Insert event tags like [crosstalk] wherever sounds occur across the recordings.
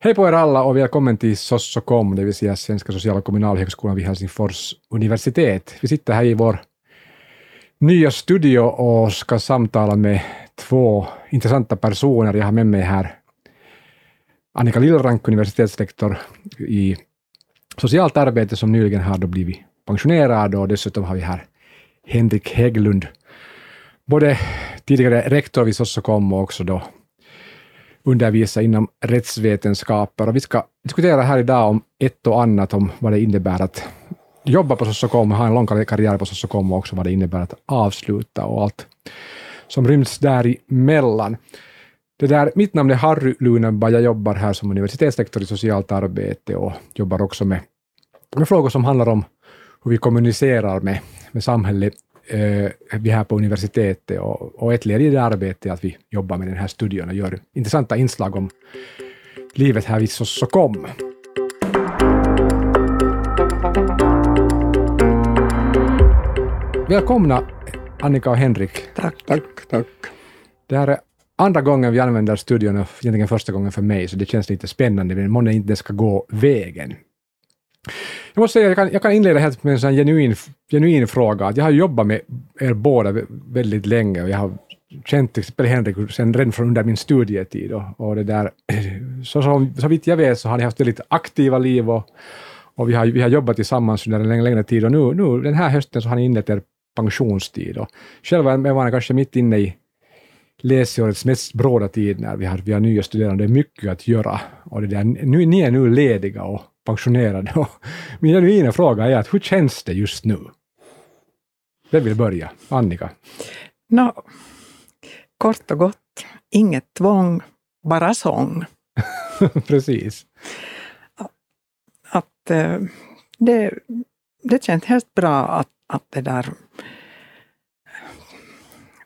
Hej på er alla och välkommen till Sossocom, det vill säga Svenska sociala kommunalhögskolan vid Helsingfors universitet. Vi sitter här i vår nya studio och ska samtala med två intressanta personer. Jag har med mig här Annika Lillrank, universitetslektor i socialt arbete som nyligen har då blivit pensionerad och dessutom har vi här Henrik Hägglund, både tidigare rektor vid Sossocom och också då undervisa inom rättsvetenskaper. Och vi ska diskutera här idag om ett och annat, om vad det innebär att jobba på Sossokom, ha en lång karriär på Sossokom och också vad det innebär att avsluta och allt som ryms däremellan. Det där, mitt namn är Harry Lunenberg, jag jobbar här som universitetslektor i socialt arbete och jobbar också med, med frågor som handlar om hur vi kommunicerar med, med samhället eh, vi här på universitetet och, och ett led i det arbetet är att vi jobbar med den här studion och gör intressanta inslag om livet här vid Sossokom. Välkomna Annika och Henrik. Tack. Tack, tack. Det här är andra gången vi använder studion och egentligen första gången för mig, så det känns lite spännande, men månne inte ska gå vägen. Jag måste säga, jag kan, jag kan inleda helt med en sån genuin, genuin fråga. Att jag har jobbat med er båda väldigt länge och jag har känt till exempel Henrik sen redan från under min studietid. Och, och det där, [clears throat] så, som, så vitt jag vet så har ni haft väldigt aktiva liv och, och vi, har, vi har jobbat tillsammans under en längre, längre tid och nu, nu den här hösten så har ni inlett er pensionstid. Och själv är man kanske mitt inne i läsårets mest bråda tid när vi har, vi har nya studerande, mycket att göra. Och det där, nu, ni är nu lediga och pensionerade. Och min genuina fråga är att hur känns det just nu? Vem vill börja? Annika? No, kort och gott, inget tvång, bara sång. [laughs] Precis. Att, eh, det, det känns helt bra att, att det där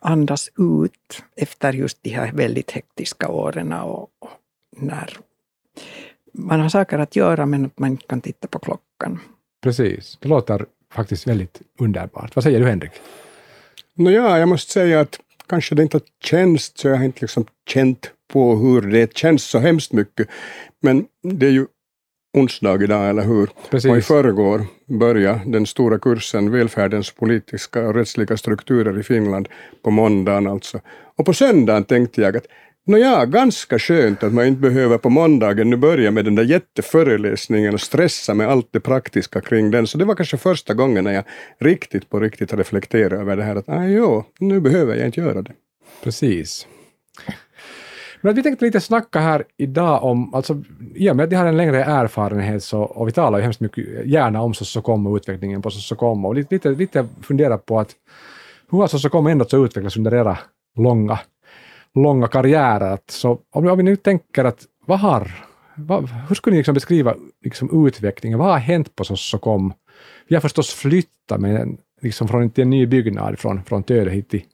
andas ut efter just de här väldigt hektiska åren och, och när man har saker att göra men att man inte kan titta på klockan. Precis, det låter faktiskt väldigt underbart. Vad säger du Henrik? Nåja, jag måste säga att kanske det inte har känts, så jag har inte liksom känt på hur det känns så hemskt mycket. Men det är ju onsdag idag, eller hur? Precis. Och i förrgår började den stora kursen Välfärdens politiska och rättsliga strukturer i Finland på måndagen alltså. Och på söndagen tänkte jag att Nåja, ganska skönt att man inte behöver på måndagen nu börja med den där jätteföreläsningen och stressa med allt det praktiska kring den. Så det var kanske första gången när jag riktigt på riktigt reflekterade över det här att ah, jo, nu behöver jag inte göra det. Precis. Men vi tänkte lite snacka här idag om, alltså i och med att ni har en längre erfarenhet så, och vi talar ju hemskt mycket gärna om Sossocom och utvecklingen på Sossocom och lite, lite, lite fundera på att hur har Sossocom ändå så utvecklats under era långa långa karriärer. Så om, om vi nu tänker att vad har, vad, hur skulle ni liksom beskriva liksom utvecklingen? Vad har hänt på Sossokom? Vi har förstås flyttat med, liksom från en ny byggnad från, från Töle hit till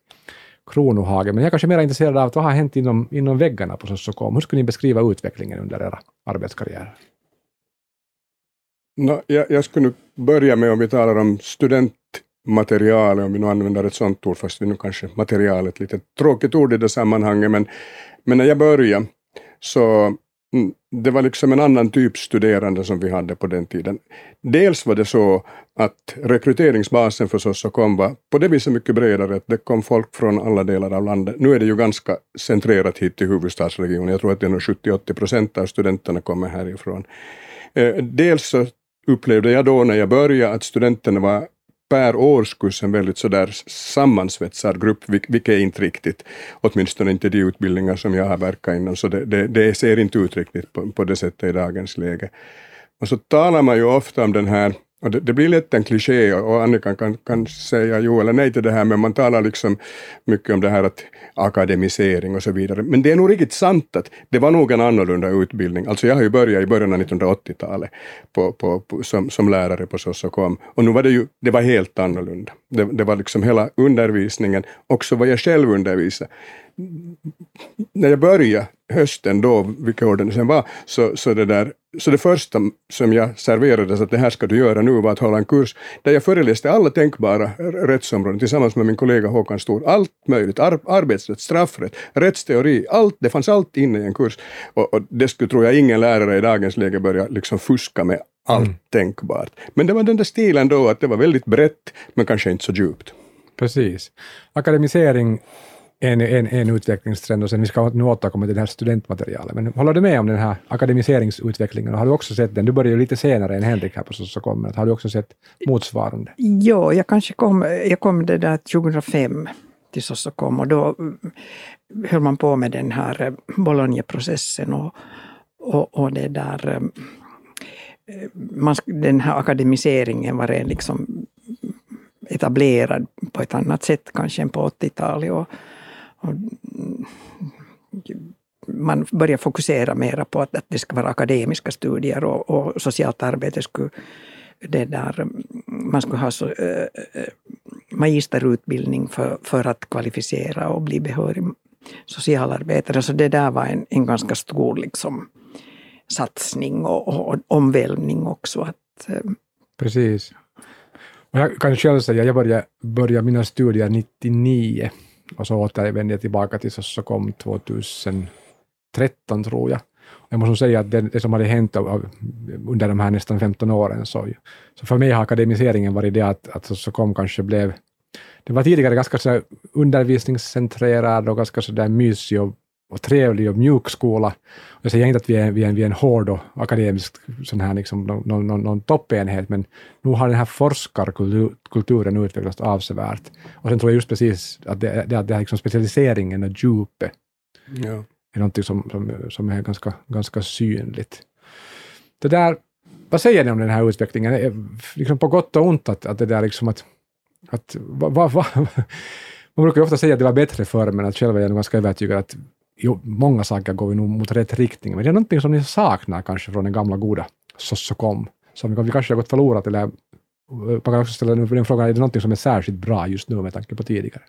Kronohagen, men jag är kanske mer intresserad av vad har hänt inom, inom väggarna på Sossokom? Hur skulle ni beskriva utvecklingen under era arbetskarriärer? No, jag, jag skulle börja med om vi talar om student materialet, om vi nu använder ett sånt ord, fast vi nu kanske materialet, lite tråkigt ord i det sammanhanget, men, men när jag började så mm, det var liksom en annan typ studerande som vi hade på den tiden. Dels var det så att rekryteringsbasen för Sossocom var på det viset mycket bredare, att det kom folk från alla delar av landet. Nu är det ju ganska centrerat hit till huvudstadsregionen, jag tror att det är 70-80 procent av studenterna kommer härifrån. Eh, dels så upplevde jag då när jag började att studenterna var per årskurs en väldigt sådär sammansvetsad grupp, vilket är inte riktigt, åtminstone inte de utbildningar som jag har verkat inom, så det, det, det ser inte ut riktigt på, på det sättet i dagens läge. Och så talar man ju ofta om den här och det, det, blir lätt en kliché och Annika kan, kan säga jo eller nej till det här, men man talar liksom mycket om det här att akademisering och så vidare. Men det är nog riktigt sant att det var nog en annorlunda utbildning. Alltså jag har ju börjat i början av 1980-talet på, på, på, som, som lärare på Sossokom och nu var det ju det var helt annorlunda. Det, det var liksom hela undervisningen, också vad jag själv undervisade när jag började hösten då, vilka år det sen var, så, så, det där, så det första som jag serverades att det här ska du göra nu var att hålla en kurs där jag föreläste alla tänkbara rättsområden tillsammans med min kollega Håkan Stor. Allt möjligt, ar arbetsrätt, straffrätt, rättsteori, allt, det fanns allt inne i en kurs. Och, och det skulle, tror jag, ingen lärare i dagens läge börja liksom fuska med allt mm. tänkbart. Men det var den där stilen då, att det var väldigt brett, men kanske inte så djupt. Precis. Akademisering en, en, en utvecklingstrend och sen vi ska nu återkomma till det här studentmaterialet. Men håller du med om den här akademiseringsutvecklingen? Har du också sett den? Du började ju lite senare än Henrik här på Sossokom, har du också sett motsvarande? Ja, jag kanske kom, jag kom det där 2005 till Sossokom och då mm, höll man på med den här eh, Bologna-processen och, och, och det där eh, eh, man, den här akademiseringen var redan liksom mm, etablerad på ett annat sätt kanske än på 80-talet. Och Mm, man börjar fokusera mera på att, att det ska vara akademiska studier och, och socialt arbete skulle det där, mm, man skulle ha så, äh, magisterutbildning för, för att kvalificera och bli behörig socialarbetare. Så det där var en, en ganska stor liksom, satsning och, och, och omvälvning också. Att, äh, Precis. Och jag kan själv säga, jag började, började mina studier 99 Alltså och så återvände jag tillbaka till Sossokom 2013 tror jag. Jag måste säga att det, det som hade hänt under de här nästan 15 åren, så, så för mig har akademiseringen varit det att, att Sossokom kanske blev det var tidigare ganska så undervisningscentrerad och ganska så där mysig och och trevlig och mjuk skola. Jag säger inte att vi är, vi är, vi är en hård och akademisk sån här liksom, någon, någon, någon toppenhet, men nu har den här forskarkulturen utvecklats avsevärt. Och sen tror jag just precis att det, det, det är liksom specialiseringen och djupet ja. är något som, som, som är ganska, ganska synligt. Det där, vad säger ni om den här utvecklingen? Liksom på gott och ont att, att det där liksom att, att va, va, va, [laughs] man brukar ju ofta säga att det var bättre förr, men att själv är jag ganska övertygad att jo, många saker går vi nog mot rätt riktning, men det är någonting som ni saknar kanske från den gamla goda Sossokom, som vi kanske har gått förlorat, eller eh, man kan också ställa den frågan, är det någonting som är särskilt bra just nu med tanke på tidigare?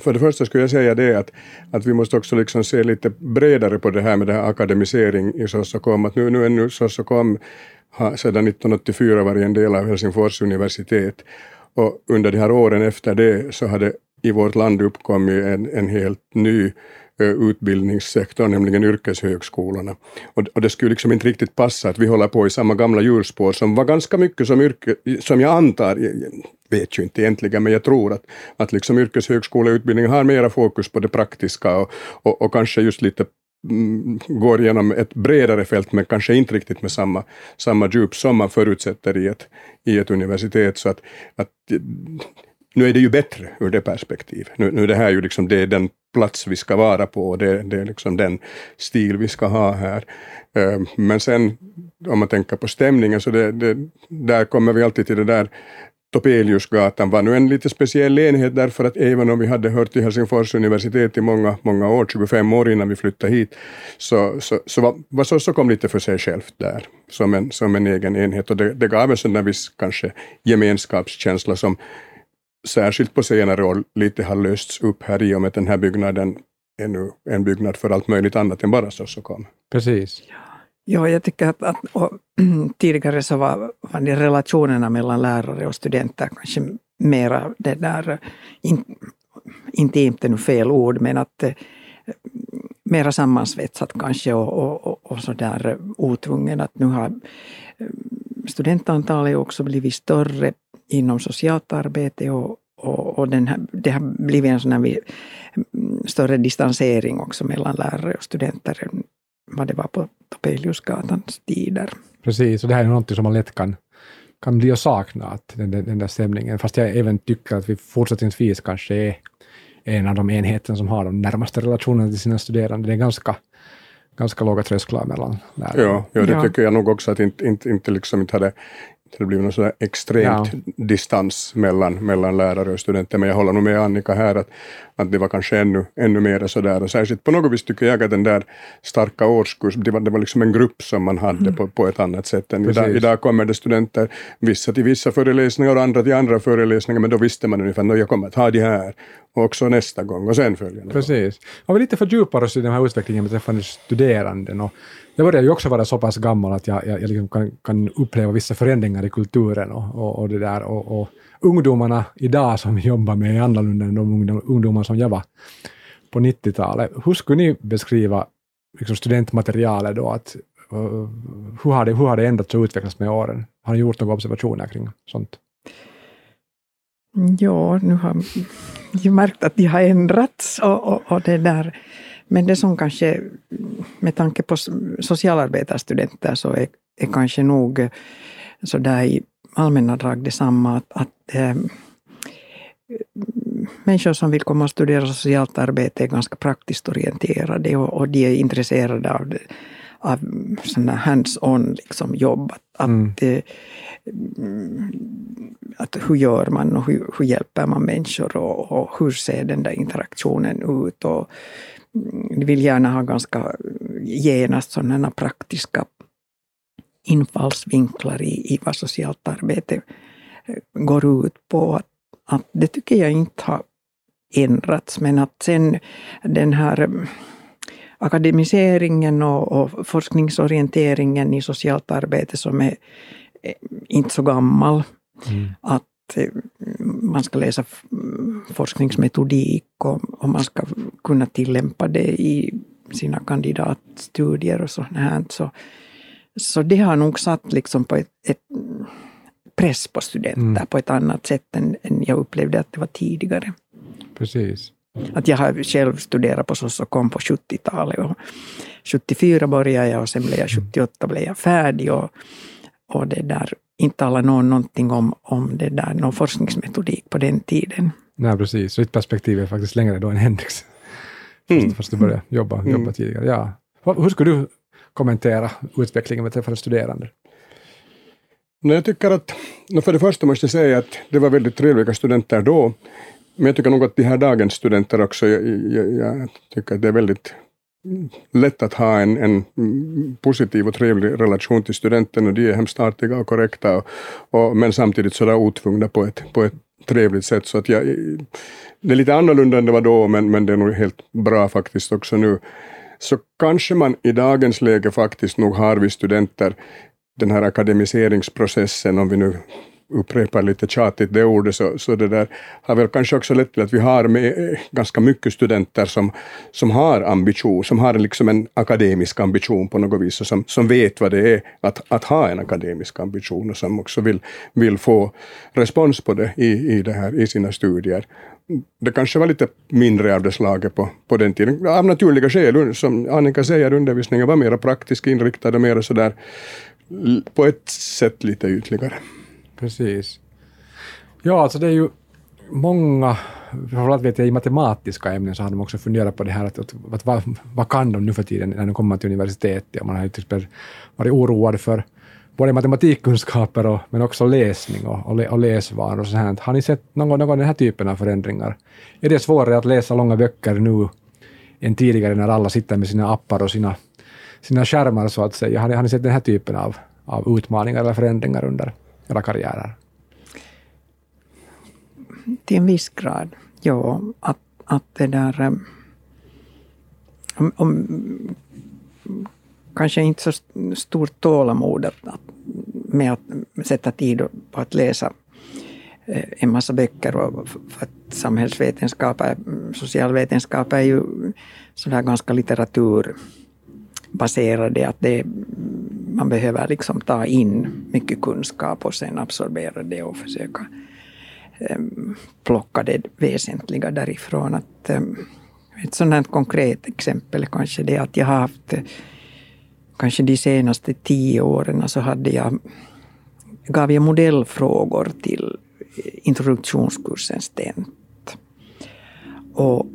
För det första skulle jag säga det att, att vi måste också liksom se lite bredare på det här med det här akademisering i Sossokom. Att nu, nu är nu Sossokom har sedan 1984 varit en del av Helsingfors universitet och under de här åren efter det så har det i vårt land uppkommit en, en helt ny utbildningssektorn, nämligen yrkeshögskolorna. Och, och det skulle liksom inte riktigt passa att vi håller på i samma gamla hjulspår som var ganska mycket som yrke, som jag antar, jag vet ju inte egentligen, men jag tror att, att liksom yrkeshögskoleutbildningen har mera fokus på det praktiska och, och, och kanske just lite mm, går igenom ett bredare fält men kanske inte riktigt med samma, samma djup som man förutsätter i ett, i ett universitet. Så att, att nu är det ju bättre ur det perspektivet. Nu, nu är det här ju liksom, det är den plats vi ska vara på. Och det, det är liksom den stil vi ska ha här. Ehm, men sen om man tänker på stämningen så det, det, där kommer vi alltid till det där Topeliusgatan. Var nu en lite speciell enhet därför att även om vi hade hört till Helsingfors universitet i många, många år, 25 år innan vi flyttade hit, så, så, så var, var så, så kom lite för sig självt där som en, som en egen enhet. Och det, det gav en sån där viss kanske gemenskapskänsla som särskilt på senare år lite har lösts upp här i och med att den här byggnaden är nu en byggnad för allt möjligt annat än bara Sossokom. Precis. Ja, jag tycker att, att och, [clears throat] tidigare så var, var det relationerna mellan lärare och studenter kanske mera det där, in, intimt är nu fel ord, men att eh, mera sammansvetsat kanske och, och, och, och så där otvungen att nu har eh, studentantalet också blivit större inom socialt arbete och, och, och den här, det har blivit en sån här större distansering också mellan lärare och studenter än vad det var på Topeliusgatans tider. Precis, och det här är något som man lätt kan, kan bli att sakna, den, den där stämningen. Fast jag även tycker att vi fortsättningsvis kanske är en av de enheterna som har de närmaste relationerna till sina studerande. Det är ganska ganska låga trösklar mellan lärare. Ja, ja det ja. tycker jag nog också att inte, inte, inte, liksom inte hade det blir någon sådär extremt Ja. distans mellan, mellan lärare och studenter. Men jag håller nog med Annika här att, att det var kanske ännu, ännu mer sådär. Och särskilt på något vis tycker jag att den där starka årskurs, det var, det var liksom en grupp som man hade på, på ett annat sätt än idag. Idag kommer det studenter, vissa till vissa föreläsningar och andra till andra föreläsningar, men då visste man ungefär att jag kommer att ha de här och också nästa gång och sen följande. Precis. Om vi lite fördjupar oss i den här utvecklingen beträffande studeranden. Och jag börjar ju också vara så pass gammal att jag, jag, jag liksom kan, kan uppleva vissa förändringar i kulturen och, och, och det där. Och, och ungdomarna idag som vi jobbar med är annorlunda än de ungdomar som jag var på 90-talet. Hur skulle ni beskriva liksom studentmaterialet då? Att, uh, hur, har det, hur har det ändrats och utvecklats med åren? Har ni gjort några observationer kring sånt? Ja, nu har jag märkt att de har ändrats och, och, och det där. Men det som kanske, med tanke på socialarbetarstudenter, så är, är kanske nog så där i allmänna drag detsamma att, att eh, människor som vill komma och studera socialt arbete är ganska praktiskt orienterade och, och de är intresserade av, av sådana hands-on liksom jobb. Att, Mm. att, eh, mm, att hur gör man och hur, hur hjälper man människor och, och hur ser den där interaktionen ut. Och, vill gärna ha ganska genast sådana praktiska infallsvinklar i, i vad socialt arbete eh, går ut på. Att, att det tycker jag inte har ändrats, men att sen den här mm, akademiseringen och, och forskningsorienteringen i socialt arbete som är eh, inte så gammal, att eh, man ska läsa forskningsmetodik och, och man ska kunna tillämpa det i sina kandidatstudier och sånt här. Så, så det har nog satt liksom på ett, ett press på studenter Mm. på ett annat sätt än, än jag upplevde att det var tidigare. Precis. Att jag har själv studerat på Sossocom på 70-talet och 74 började jag och sen blev jag 78 blev jag färdig och, och det där, inte alla någon någonting om, om det där, någon forskningsmetodik på den tiden. Nej, precis. Så ditt perspektiv är faktiskt längre då än Henriks. Mm. fast du började jobba, Mm. jobba tidigare. Ja. Hur skulle du kommentera utvecklingen beträffande studerande? Nej, jag tycker att, no, för det första måste jag säga att det var väldigt trevliga studenter då, men jag tycker nog att de här dagens studenter också, jag, jag, jag tycker att det är väldigt lätt att ha en, en positiv och trevlig relation till studenten och de är hemskt artiga och korrekta, och, och, men samtidigt sådär otvungna på ett, på ett trevligt sätt. Så att jag, det är lite annorlunda än det var då, men, men det är nog helt bra faktiskt också nu. Så kanske man i dagens läge faktiskt nog har vi studenter den här akademiseringsprocessen, om vi nu upprepar lite tjatigt det ordet, så, så det där har väl kanske också lett till att vi har med eh, ganska mycket studenter som, som har ambition, som har liksom en akademisk ambition på något vis och som, som vet vad det är att, att ha en akademisk ambition och som också vill, vill få respons på det i, i, det här, i sina studier. Det kanske var lite mindre av det slaget på, på den tiden, av naturliga skäl. Som Annika säger, undervisningen var mer praktisk inriktad och mer sådär på ett sätt lite ytligare. Precis. Ja, alltså det är ju många, framförallt vet jag i matematiska ämnen så har de också funderat på det här att, att, att vad, vad kan de nu för tiden när de kommer till universitetet? Man har ju till exempel varit oroad för både matematikkunskaper och, men också läsning och, och, och läsvanor och så här. Har ni sett någon, någon av den här typen av förändringar? Är det svårare att läsa långa böcker nu än tidigare när alla sitter med sina appar och sina, sina skärmar så att säga? Har ni, har ni sett den här typen av, av utmaningar eller förändringar under era karriärer? Till en viss grad, ja. Att, att det där... Eh, om, om, kanske inte så stort tålamod att, att, med att sätta tid på att läsa eh, en massa böcker. Och för att samhällsvetenskap, är, socialvetenskap är ju sådär ganska baserade Att det, man behöver liksom ta in mycket kunskap och sen absorbera det och försöka um, plocka det väsentliga därifrån. Att, um, ett sådant här konkret exempel är kanske det att jag har haft, kanske de senaste tio åren, så hade jag, gav jag modellfrågor till introduktionskursens STENT. Och,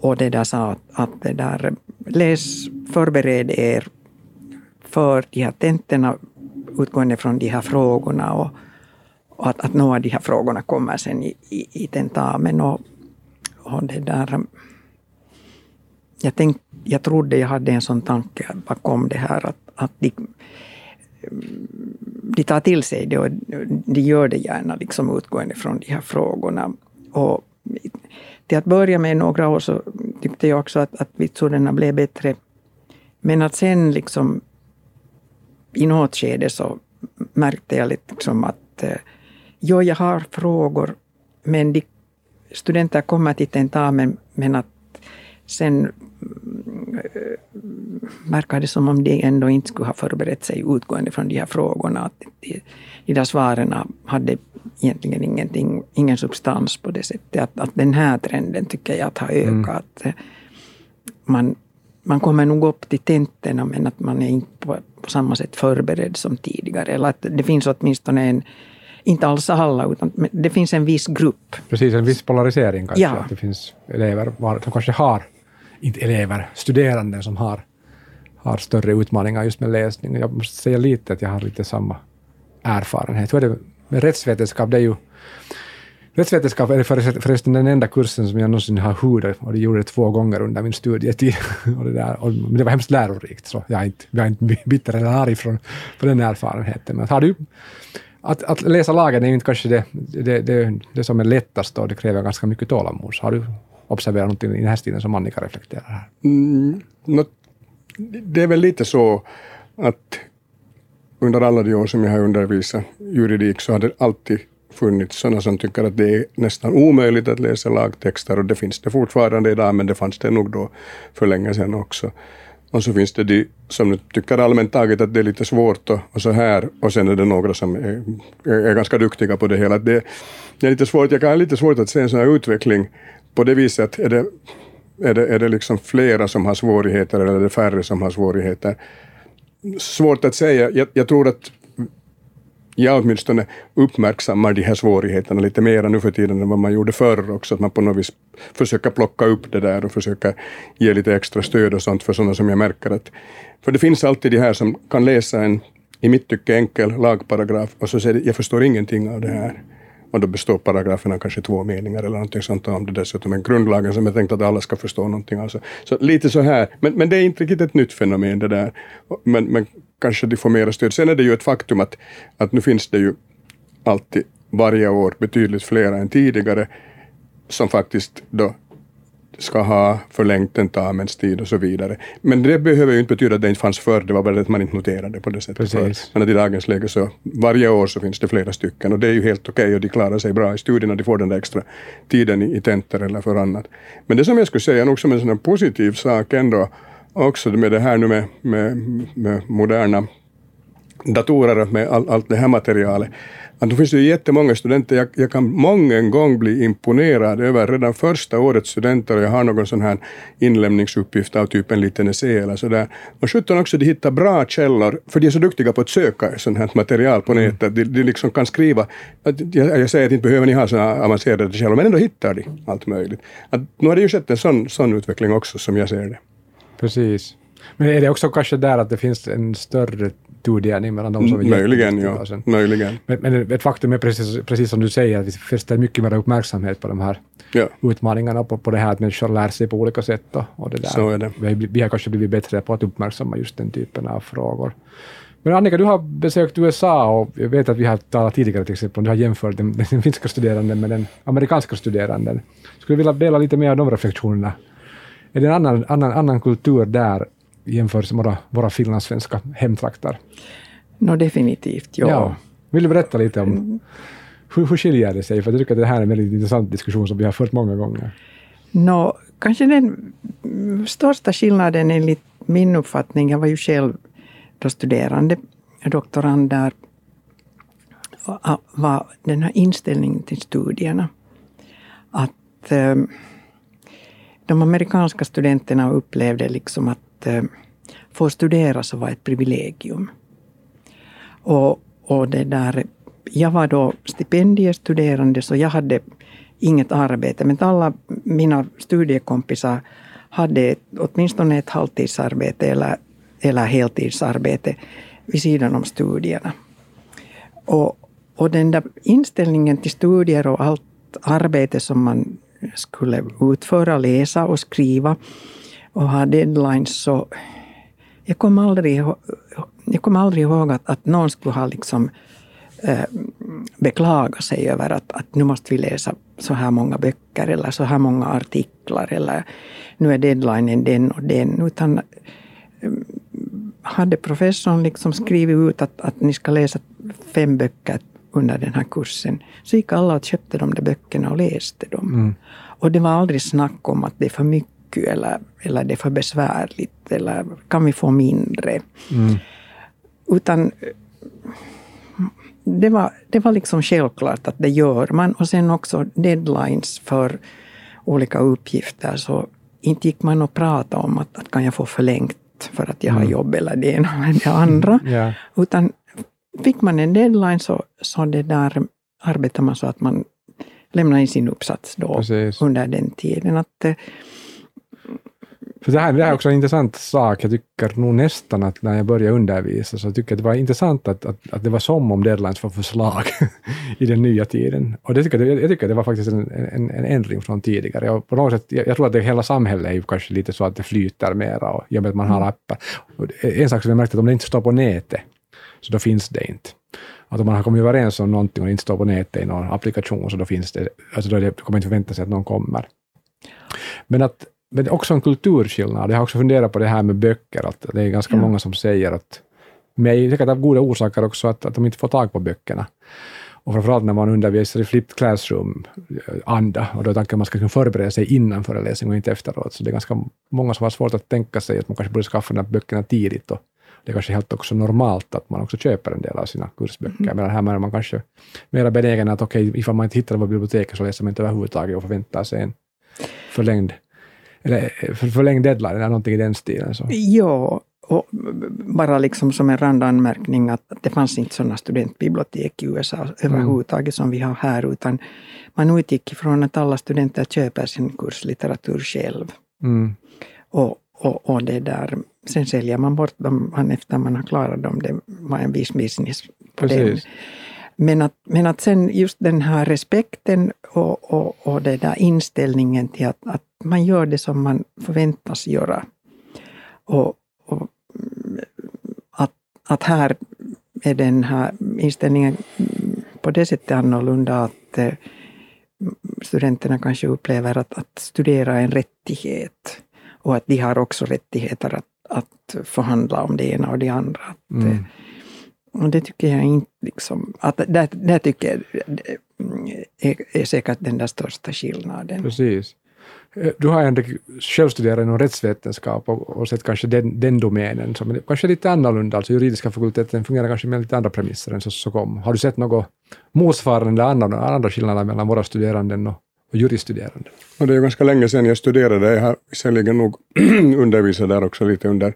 och det där sa att, att det där, läs, förbered er för de här tentorna utgående från de här frågorna. Och, och att, att några av de här frågorna kommer sen i, i, i tentamen. Och, och det där, jag, tänk, jag trodde jag hade en sån tanke bakom det här att, att de, de tar till sig det och de gör det gärna liksom utgående från de här frågorna. Och till att börja med några år så tyckte jag också att, att vitsorderna blev bättre. Men att sen liksom i något skede så märkte jag liksom att eh, jo, jag har frågor, men de, studenter kommer till tentamen, men att sen äh, verkar det som om de ändå inte skulle ha förberett sig utgående från de här frågorna. Att de, de där svaren hade egentligen ingenting, ingen substans på det sättet. Att, att den här trenden tycker jag att har mm. ökat. Mm. Man, man kommer nog upp till tentorna men att man är inte på, på, samma sätt förberedd som tidigare. Eller att det finns åtminstone en, inte alls alla, utan det finns en viss grupp. Precis, en viss polarisering kanske. Ja. Att det finns elever som kanske har, inte elever, studerande som har, har större utmaningar just med läsning. Jag måste säga lite att jag har lite samma erfarenhet. Hur är det med rättsvetenskap? Det är ju Rättsvetenskap är förresten den enda kursen som jag någonsin har hudat och det gjorde det två gånger under min studietid. [laughs] och det, där, och, men det var hemskt lärorikt, så jag är inte, jag är inte bitter eller arg från, från den erfarenheten. Men har du, att, att läsa lagen är ju inte kanske det, det, det, det som är lättast och det kräver ganska mycket tålamod. Har du observerar någonting i den här stilen som Annika reflekterar här? Mm, no, det är väl lite så att under alla de år som jag har undervisat juridik så har det alltid funnits sådana som tycker att det är nästan omöjligt att läsa lagtexter och det finns det fortfarande idag men det fanns det nog då för länge sedan också. Och så finns det de som tycker allmänt taget att det är lite svårt och, och så här och sen är det några som är, är, ganska duktiga på det hela. Det, det är lite svårt, jag kan ha lite svårt att se en sån här utveckling på det viset. Är det, är det, är det liksom flera som har svårigheter eller är det färre som har svårigheter? Svårt att säga. Jag, jag tror att jag åtminstone uppmärksammar de här svårigheterna lite mer nu för tiden än vad man gjorde förr också. Att man på något vis försöker plocka upp det där och försöka ge lite extra stöd och sånt för sådana som jag märker att... För det finns alltid de här som kan läsa en, i mitt tycke enkel lagparagraf och så säger de, jag förstår ingenting av det här. Och då består paragraferna kanske två meningar eller någonting sånt om det dessutom är grundlagen som är tänkt att alla ska förstå någonting. Alltså. Så lite så här, men, men det är inte riktigt ett nytt fenomen det där. Men, men kanske de får mera stöd. Sen är det ju ett faktum att, att nu finns det ju alltid varje år betydligt fler än tidigare som faktiskt då ska ha förlängt tentamenstid och så vidare. Men det behöver ju inte betyda att det inte fanns förr, det var bara att man inte noterade det på det sättet. Precis. Men att i dagens läge så varje år så finns det flera stycken och det är ju helt okej okay och de klarar sig bra i studierna, de får den där extra tiden i, i tentor eller för annat. Men det som jag skulle säga nog som en sån positiv sak ändå också med det här nu med, med, med moderna datorer med all, allt det här materialet. Att då finns det ju jättemånga studenter, jag, jag kan många gång bli imponerad över redan första årets studenter, och jag har någon sån här inlämningsuppgift av typ en liten essä eller sådär. Och sjutton också, de hittar bra källor, för de är så duktiga på att söka sånt här material på mm. nätet. De, de liksom kan skriva, att, jag, jag säger att inte behöver ni ha såna avancerade källor, men ändå hittar de allt möjligt. Att, nu har det ju skett en sån, sån utveckling också, som jag ser det. Precis. Men är det också kanske där att det finns en större tudelning mellan de som är Möjligen, ja. Möjligen. Men, men ett faktum är precis, precis som du säger, att vi fäster mycket mer uppmärksamhet på de här ja. utmaningarna, på, på det här att människor lär sig på olika sätt. Och, och det där. Så är det. Vi, vi har kanske blivit bättre på att uppmärksamma just den typen av frågor. Men Annika, du har besökt USA och jag vet att vi har talat tidigare till exempel du har jämfört den, den finska studeranden med den amerikanska studeranden. Skulle du vilja dela lite mer av de reflektionerna? Är det en annan, annan, annan kultur där jämfört med våra, våra finlandssvenska hemtrakter? No, definitivt, ja. ja. Vill du berätta lite om hur, hur skiljer det sig? För jag tycker att det här är en väldigt intressant diskussion som vi har fört många gånger. No, kanske den största skillnaden enligt min uppfattning, jag var ju själv då studerande, doktorand där, var den här inställningen till studierna. Att ehm, de amerikanska studenterna upplevde liksom att Eh, få studera så var ett privilegium. Och, och det där, jag var då stipendiestuderande så jag hade inget arbete, men alla mina studiekompisar hade åtminstone ett halvtidsarbete eller, eller heltidsarbete. vid sidan om studierna. Och, och den där inställningen till studier och allt arbete som man skulle utföra, läsa och skriva och ha deadlines så jag kommer aldrig, jag kom aldrig ihåg att, att någon skulle ha liksom eh, beklaga sig över att, att nu måste vi läsa så här många böcker eller så här många artiklar eller nu är deadlinen den och den. Utan eh, hade professorn liksom skrivit ut att, att ni ska läsa fem böcker under den här kursen, så gick alla och köpte de där böckerna och läste dem. Mm. Och det var aldrig snack om att det är för mycket eller, eller det är för besvärligt eller kan vi få mindre. Mm. Utan det var, det var liksom självklart att det gör man. Och sen också deadlines för olika uppgifter. Så inte gick man och pratade om att, att kan jag få förlängt för att jag har mm. jobb eller det ena eller det andra. Yeah. Utan fick man en deadline så, så det där arbetar man så att man lämnar in sin uppsats då Precis. under den tiden. Att, eh, för det, här, det här är också en intressant sak. Jag tycker nog nästan att när jag började undervisa så tycker jag att det var intressant att, att, att det var som om deadlines var förslag [laughs] i den nya tiden. Och det tycker jag, jag tycker att det var faktiskt en, en, en ändring från tidigare. Och på något sätt, jag, jag tror att det hela samhället är ju kanske lite så att det flyter mera och i och med att man har mm. appar. Och en sak som jag märkte att om det inte står på nätet, så då finns det inte. Att om man har kommit överens om någonting och det inte står på nätet i någon applikation, så då finns det, alltså då det, kommer man inte förvänta sig att någon kommer. Men att men det också en kulturskillnad. Jag har också funderat på det här med böcker, att det är ganska ja. många som säger att, med säkert av goda orsaker också, att, att de inte får tag på böckerna. Och framförallt när man undervisar i flipped classroom-anda, eh, och då är tanken att man ska kunna förbereda sig innan föreläsningen och inte efteråt. Så det är ganska många som har svårt att tänka sig att man kanske borde skaffa de här böckerna tidigt. Och det är kanske helt också normalt att man också köper en del av sina kursböcker. Mm. Men här är man kanske mer benägen att okej, okay, ifall man inte hittar dem på biblioteket så läser man inte överhuvudtaget och förväntar sig en förlängd eller för, förlängd deadline eller någonting i den stilen. Så. Ja, och bara liksom som en randanmärkning att det fanns inte sådana studentbibliotek i USA överhuvudtaget som vi har här, utan man utgick ifrån att alla studenter köper sin kurslitteratur själv. Mm. Och, och, och det där, sen säljer man bort dem efter man har klarat dem. Det var en viss business på Precis. den. Men att, men att sen just den här respekten och, och, och den där inställningen till att, att man gör det som man förväntas göra. Och, och att, att här är den här inställningen på det sättet annorlunda att eh, studenterna kanske upplever att, att studera är en rättighet och att de har också rättigheter att, att förhandla om det ena och det andra. Att, mm. Och det tycker jag inte liksom, att där, där tycker jag är, är säkert den där största skillnaden. Precis. Eh, du har ändå själv studerat inom rättsvetenskap och, och sett kanske den, den domänen som kanske lite annorlunda, alltså juridiska fakulteten fungerar kanske med lite andra premisser än så, så kom. Har du sett något motsvarande eller andra, andra skillnader mellan våra studeranden och, och juristuderande? Och det är ju ganska länge sedan jag studerade. Jag har visserligen nog [clears throat] undervisat där också lite under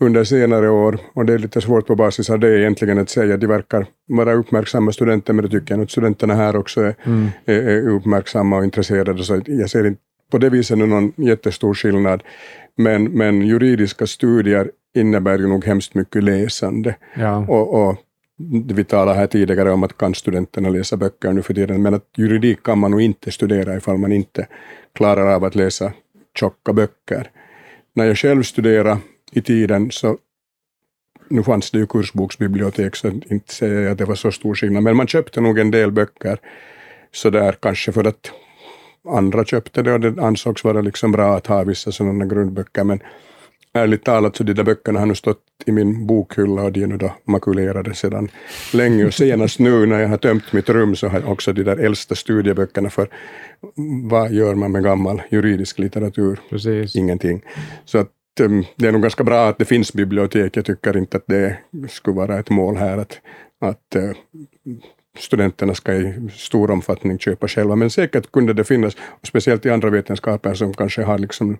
under senare år och det är lite svårt på basis av det egentligen att säga. De verkar vara uppmärksamma studenter, men det tycker jag att studenterna här också är, mm. är, är uppmärksamma och intresserade, så jag ser inte på det viset någon jättestor skillnad. Men, men juridiska studier innebär ju nog hemskt mycket läsande. Ja. Och, och vi talade här tidigare om att kan studenterna läsa böcker nu för tiden, men att juridik kan man nog inte studera ifall man inte klarar av att läsa tjocka böcker. När jag själv studerade i tiden så nu fanns det ju kursboksbibliotek, så inte säger jag att det var så stor skillnad, men man köpte nog en del böcker så där kanske för att andra köpte det och det ansågs vara liksom bra att ha vissa sådana grundböcker, men ärligt talat så de där böckerna har nu stått i min bokhylla och de är nu då makulerade sedan länge. Och senast nu när jag har tömt mitt rum så har jag också de där äldsta studieböckerna för vad gör man med gammal juridisk litteratur? Precis. Ingenting. Så att det är nog ganska bra att det finns bibliotek. Jag tycker inte att det skulle vara ett mål här att, att eh, studenterna ska i stor omfattning köpa själva, men säkert kunde det finnas, speciellt i andra vetenskaper som kanske har liksom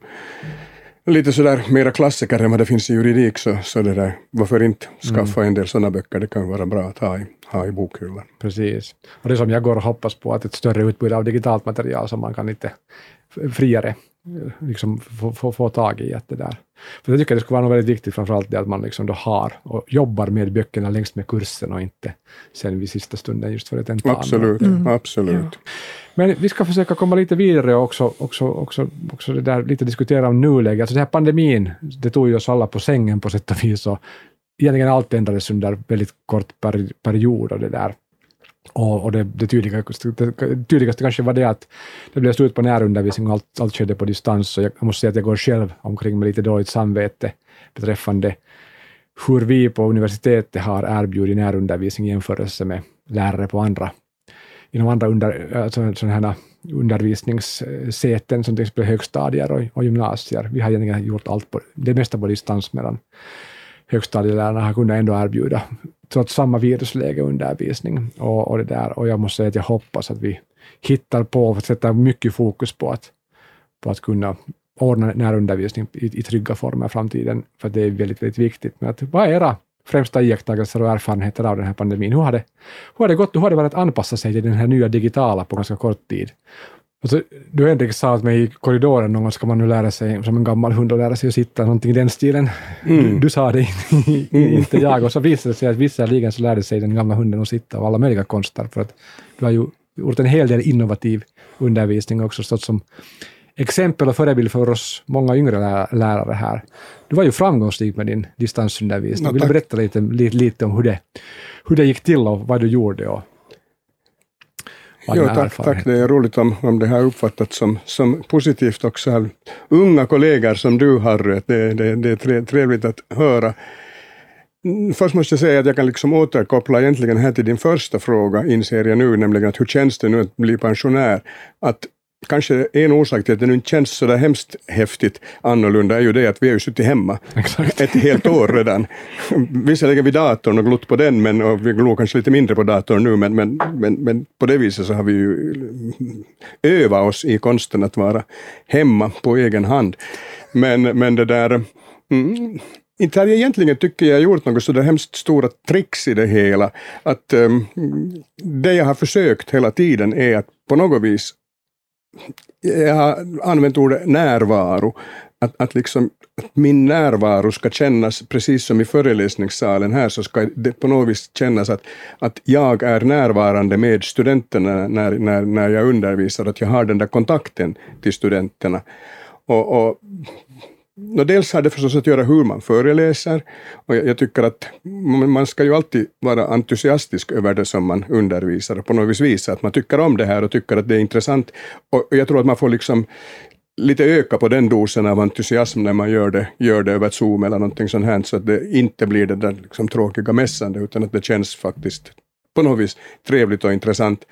lite sådär mera klassiker än vad det finns i juridik, så, så det där, varför inte skaffa mm. en del sådana böcker, det kan vara bra att ha i, ha i bokhyllan. Precis. Och det som jag går och hoppas på, att ett större utbud av digitalt material som man kan inte friare liksom få, få, få tag i. Att det där. För jag tycker det skulle vara något väldigt viktigt, framförallt det att man liksom då har och jobbar med böckerna längst med kursen och inte sen vid sista stunden just för ett tentamen. Absolut, mm. absolut. Ja. Men vi ska försöka komma lite vidare och också, också, också, också det där, lite diskutera om nuläget. Alltså den här pandemin, det tog ju oss alla på sängen på sätt och vis. Och egentligen allt ändrades under väldigt kort period. Och det där. Och, och det, det, tydligaste, det tydligaste kanske var det att det blev slut på närundervisning och allt, allt skedde på distans. Och jag måste säga att jag går själv omkring med lite dåligt samvete beträffande hur vi på universitetet har erbjudit närundervisning i jämförelse med lärare på andra, inom andra under, alltså, sådana här undervisningssäten som till exempel högstadier och, och gymnasier. Vi har egentligen gjort allt på, det mesta på distans medan högstadielärarna har kunnat ändå erbjuda trots samma virusläge undervisning. Och, och, det där. och jag måste säga att jag hoppas att vi hittar på och sätter mycket fokus på att, på att kunna ordna närundervisning i, i trygga former i framtiden, för det är väldigt, väldigt viktigt. Men att, vad är era främsta iakttagelser och erfarenheter av den här pandemin? Hur har det, hur har det gått? Hur har det varit att anpassa sig till den här nya digitala på ganska kort tid? Alltså, du Henrik sa åt mig i korridoren någon gång ska man nu lära sig, som en gammal hund, att lära sig att sitta, någonting i den stilen. Mm. Du, du, sa det, inte jag. Och så visade det sig att visserligen så lärde sig den gamla hunden att sitta och alla möjliga konster, för att du har ju gjort en hel del innovativ undervisning också stått som exempel och förebild för oss många yngre lärare här. Du var ju framgångsrik med din distansundervisning. No, Vill du berätta lite, lite, lite om hur det, hur det gick till och vad du gjorde och Jo, tack, tack. Det är roligt om, om det har uppfattats som, som positivt också av unga kollegor som du Harry. Det, det, det är trevligt att höra. Först måste jag säga att jag kan liksom återkoppla egentligen här till din första fråga, inser jag nu, nämligen att hur känns det nu att bli pensionär? Att kanske en orsak till att det nu inte känns så där hemskt häftigt annorlunda är ju det att vi har ju suttit hemma Exakt. ett helt år redan. Visserligen vid datorn och glott på den, men, och vi glor kanske lite mindre på datorn nu, men, men, men, men på det viset så har vi ju övat oss i konsten att vara hemma på egen hand. Men, men det där mm, inte har jag egentligen, tycker jag, gjort något sådär hemskt stora tricks i det hela. Att um, det jag har försökt hela tiden är att på något vis jag har använt ordet närvaro. Att, att, liksom, att min närvaro ska kännas precis som i föreläsningssalen här, så ska det på något vis kännas att, att jag är närvarande med studenterna när, när, när jag undervisar, att jag har den där kontakten till studenterna. Och, och No, dels har det förstås att göra hur man föreläser och jag, jag, tycker att man ska ju alltid vara entusiastisk över det som man undervisar och på något vis visa att man tycker om det här och tycker att det är intressant. Och jag tror att man får liksom lite öka på den dosen av entusiasm när man gör det, gör det över Zoom eller någonting sånt här, så att det inte blir det där liksom tråkiga mässande, utan att det känns faktiskt på något vis trevligt och intressant.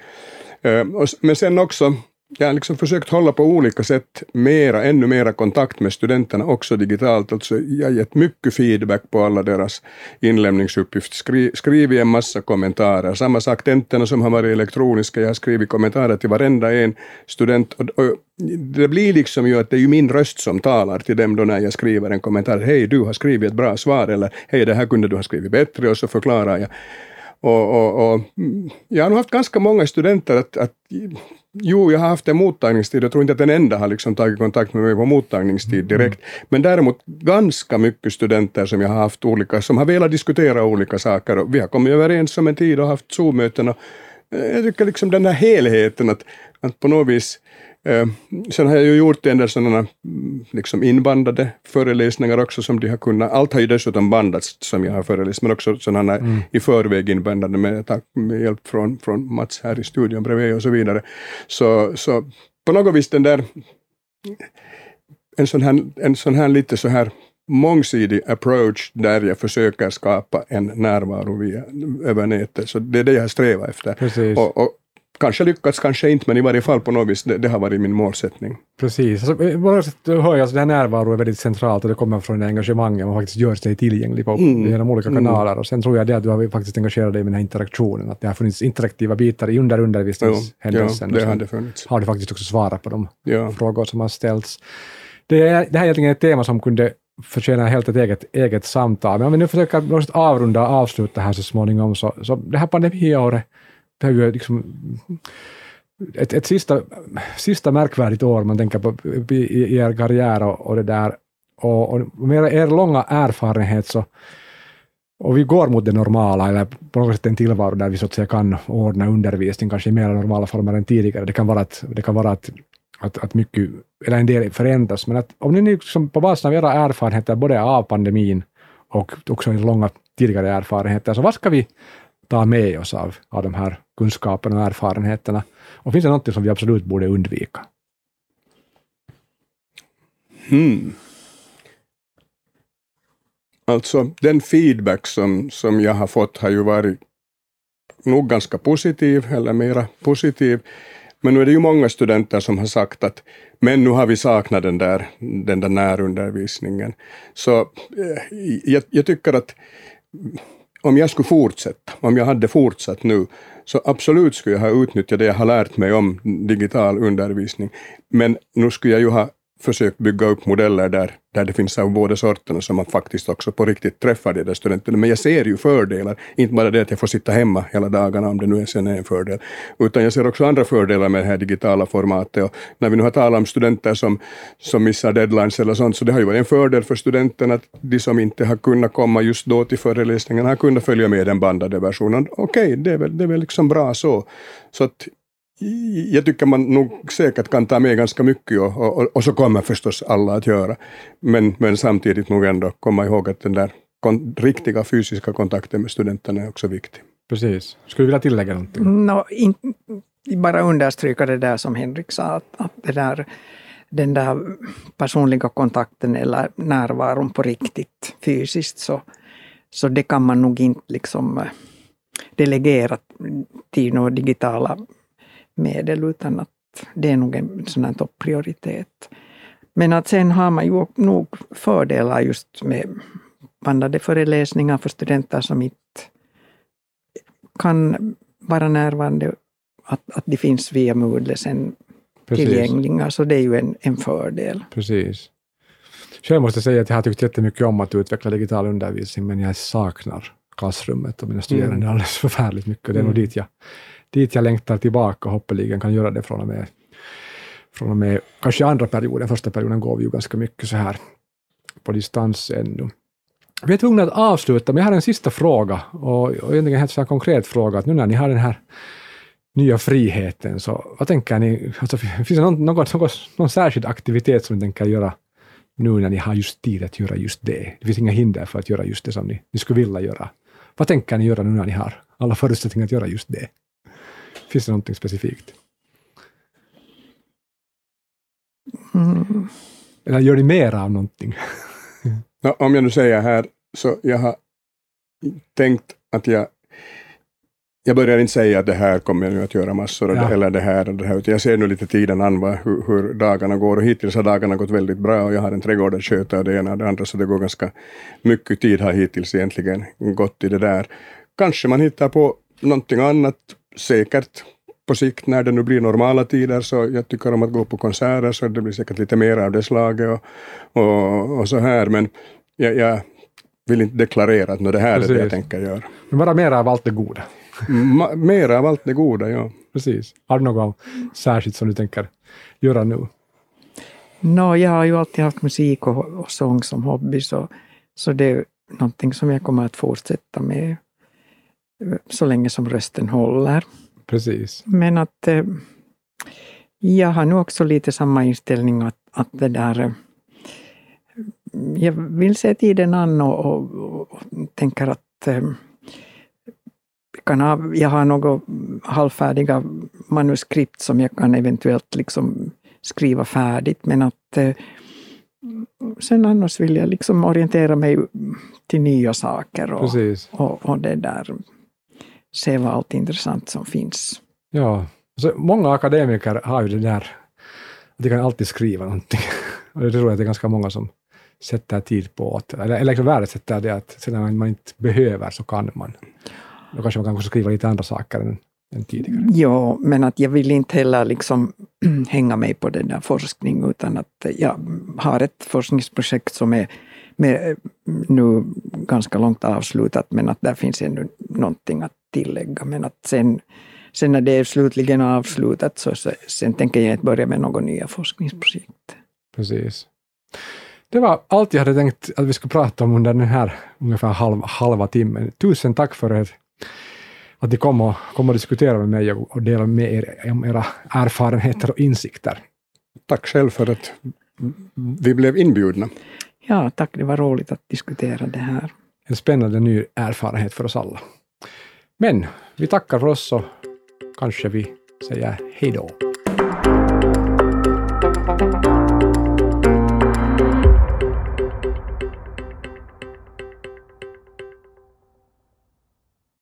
Eh, men sen också jag har liksom försökt hålla på olika sätt mera, ännu mera kontakt med studenterna också digitalt. Alltså jag har gett mycket feedback på alla deras inlämningsuppgifter, Skri, skrivit en massa kommentarer. Samma sak tentorna som har varit elektroniska, jag har skrivit kommentarer till varenda en student. Och, och det blir liksom ju att det är ju min röst som talar till dem då när jag skriver en kommentar. Hej, du har skrivit ett bra svar, eller hej, det här kunde du ha skrivit bättre, och så förklarar jag. Och, och, och, mm, jag har nog haft ganska många studenter att, att Jo, jag har haft en mottagningstid. Jag tror inte att den enda har liksom tagit kontakt med mig på mottagningstid direkt. Mm. Men däremot ganska mycket studenter som jag har haft olika, som har velat diskutera olika saker och vi har kommit överens om en tid och haft Zoom-möten. Eh, jag tycker liksom den här helheten att, att på något vis sen har jag ju gjort en del sådana mm, liksom inbandade föreläsningar också som de har kunnat, allt har ju dessutom bandats som jag har föreläst, men också sådana mm. i förväg inbandade med, tack, med hjälp från, från Mats här i studion bredvid och så vidare. Så, så på något vis den där, en sån här, en sån här lite så här mångsidig approach där jag försöker skapa en närvaro via, över nätet. Så det är det jag har strävat efter. Och, och, kanske lyckats, kanske inte, men i varje fall på något vis, det, det har varit min målsättning. Precis. Alltså, på något sätt hör jag att det här närvaro är väldigt centralt och det kommer från det engagemanget man faktiskt gör sig tillgänglig på, mm. genom olika mm. kanaler. Mm. Och sen tror jag det att du har faktiskt engagerat dig med den här interaktionen, att det har funnits interaktiva bitar i under undervisningshändelsen. Ja, det har det funnits. Har du faktiskt också svarat på de ja. frågor som har ställts. Det, är, det här är egentligen ett tema som kunde förtjänar helt ett eget, eget samtal. Men om vi nu försöker avrunda och avsluta här så småningom, så, så det här pandemiåret det ju liksom ett, ett sista, sista märkvärdigt år man tänker på i, i er karriär och, och det där. Och, och med er långa erfarenhet så och vi går mot det normala, eller på något sätt en tillvaro där vi så att säga kan ordna undervisning, kanske i mer normala former än tidigare. Det kan vara att, det kan vara att, att, att mycket, eller en del förändras, men att om ni liksom på basen av era erfarenheter, både av pandemin och också långa tidigare erfarenheter, så vad ska vi ta med oss av, av de här kunskaperna och erfarenheterna? Och finns det något som vi absolut borde undvika? Hmm. Alltså den feedback som, som jag har fått har ju varit nog ganska positiv, eller mera positiv. Men nu är det ju många studenter som har sagt att men nu har vi saknat den där, den där närundervisningen. Så eh, jag, jag tycker att om jag skulle fortsätta, om jag hade fortsatt nu, så absolut skulle jag ha utnyttjat det jag har lärt mig om digital undervisning. Men nu skulle jag ju ha försökt bygga upp modeller där, där det finns av båda sorterna, så man faktiskt också på riktigt träffar de där studenterna. Men jag ser ju fördelar, inte bara det att jag får sitta hemma hela dagarna, om det nu sen är en fördel, utan jag ser också andra fördelar med det här digitala formatet. Och när vi nu har talat om studenter som, som missar deadlines eller sånt, så det har ju varit en fördel för studenterna att de som inte har kunnat komma just då till föreläsningen har kunnat följa med den bandade versionen. Okej, okay, det, är väl, det är väl liksom bra så. Så att jag tycker man nog säkert kan ta med ganska mycket och, och, och, så kommer förstås alla att göra. Men, men samtidigt nog ändå komma ihåg att den där kon, riktiga fysiska kontakten med studenterna är också viktig. Precis. Skulle du vilja tillägga någonting? No, in, bara understryka det där som Henrik sa, att, att det där, den där personliga kontakten eller närvaron på riktigt fysiskt, så, så det kan man nog inte liksom eh, delegera till några digitala medel, utan att det är nog en sån här topprioritet. Men att sen har man ju nog fördelar just med bandade föreläsningar för studenter som inte kan vara närvarande, att, att de finns via Moodle sen tillgängliga, så det är ju en, en fördel. Precis. Själv måste jag säga att jag har tyckt jättemycket om att utveckla digital undervisning, men jag saknar klassrummet och mina studerande mm. alldeles [laughs] förfärligt mycket. Det är mm. nog dit jag dit jag längtar tillbaka och hoppeligen kan göra det från och med, från och med kanske andra perioden. Första perioden går vi ju ganska mycket så här på distans ännu. Vi är tvungna att avsluta, men jag har en sista fråga och, och egentligen en helt så konkret fråga. Att nu när ni har den här nya friheten, så vad tänker ni? Alltså, finns det någon, någon, någon, någon särskild aktivitet som ni tänker göra nu när ni har just tid att göra just det? Det finns inga hinder för att göra just det som ni, ni skulle vilja göra. Vad tänker ni göra nu när ni har alla förutsättningar att göra just det? Finns det någonting specifikt? Mm. Eller gör ni mer av någonting? om jag nu säger här, så jag har tänkt att jag jag börjar inte säga att det här kommer jag nu att göra massor, ja. eller det här det här, utan jag ser nu lite tiden an vad, hur, hur, dagarna går och hittills har dagarna gått väldigt bra och jag har en trädgård att sköta och det ena och det andra, så det går ganska mycket tid har hittills egentligen gått i det där. Kanske man hittar på någonting annat, säkert på sikt när det nu blir normala tider så jag tycker om att gå på konserter så det blir säkert lite mer av det slaget och, och, och så här men jag, jag, vill inte deklarera att det här Precis. är det jag tänker göra. Men bara mer av allt det goda. Mer av allt det goda, ja. Precis. Har du något särskilt som du tänker göra nu? No, jag har ju alltid haft musik och, och sång som hobby, så, så det är någonting som jag kommer att fortsätta med så länge som rösten håller. Precis. Men att eh, jag har nog också lite samma inställning att, att det där eh, jag vill se tiden an och, och, och tänker att eh, kan ha, jag har några halvfärdiga manuskript som jag kan eventuellt liksom skriva färdigt, men att eh, sen annars vill jag liksom orientera mig till nya saker och, och, och, det där se vad allt intressant som finns. Ja, så många akademiker har ju det där de kan alltid skriva någonting. [laughs] Och det tror jag att det är ganska många som sätter tid på att, eller, eller liksom värdesätter det att sen när man inte behöver så kan man. Då kanske man kan skriva lite andra saker än, än tidigare. Ja, men att jag vill inte heller liksom [clears throat] hänga mig på den där forskningen, utan att jag har ett forskningsprojekt som är med, nu ganska långt avslutat, men att där finns ännu någonting att tillägga. Men att sen sen när det är slutligen avslutat så, så sen tänker jag inte börja med några nya forskningsprojekt. Precis. Det var allt jag hade tänkt att vi skulle prata om under den här ungefär halv, halva timmen. Tusen tack för er, att ni kom och, kom och diskuterade med mig och, och delade med er om era erfarenheter och insikter. Tack själv för att vi blev inbjudna. Ja, tack. Det var roligt att diskutera det här. En spännande ny erfarenhet för oss alla. Men vi tackar för oss och kanske vi säger hej då.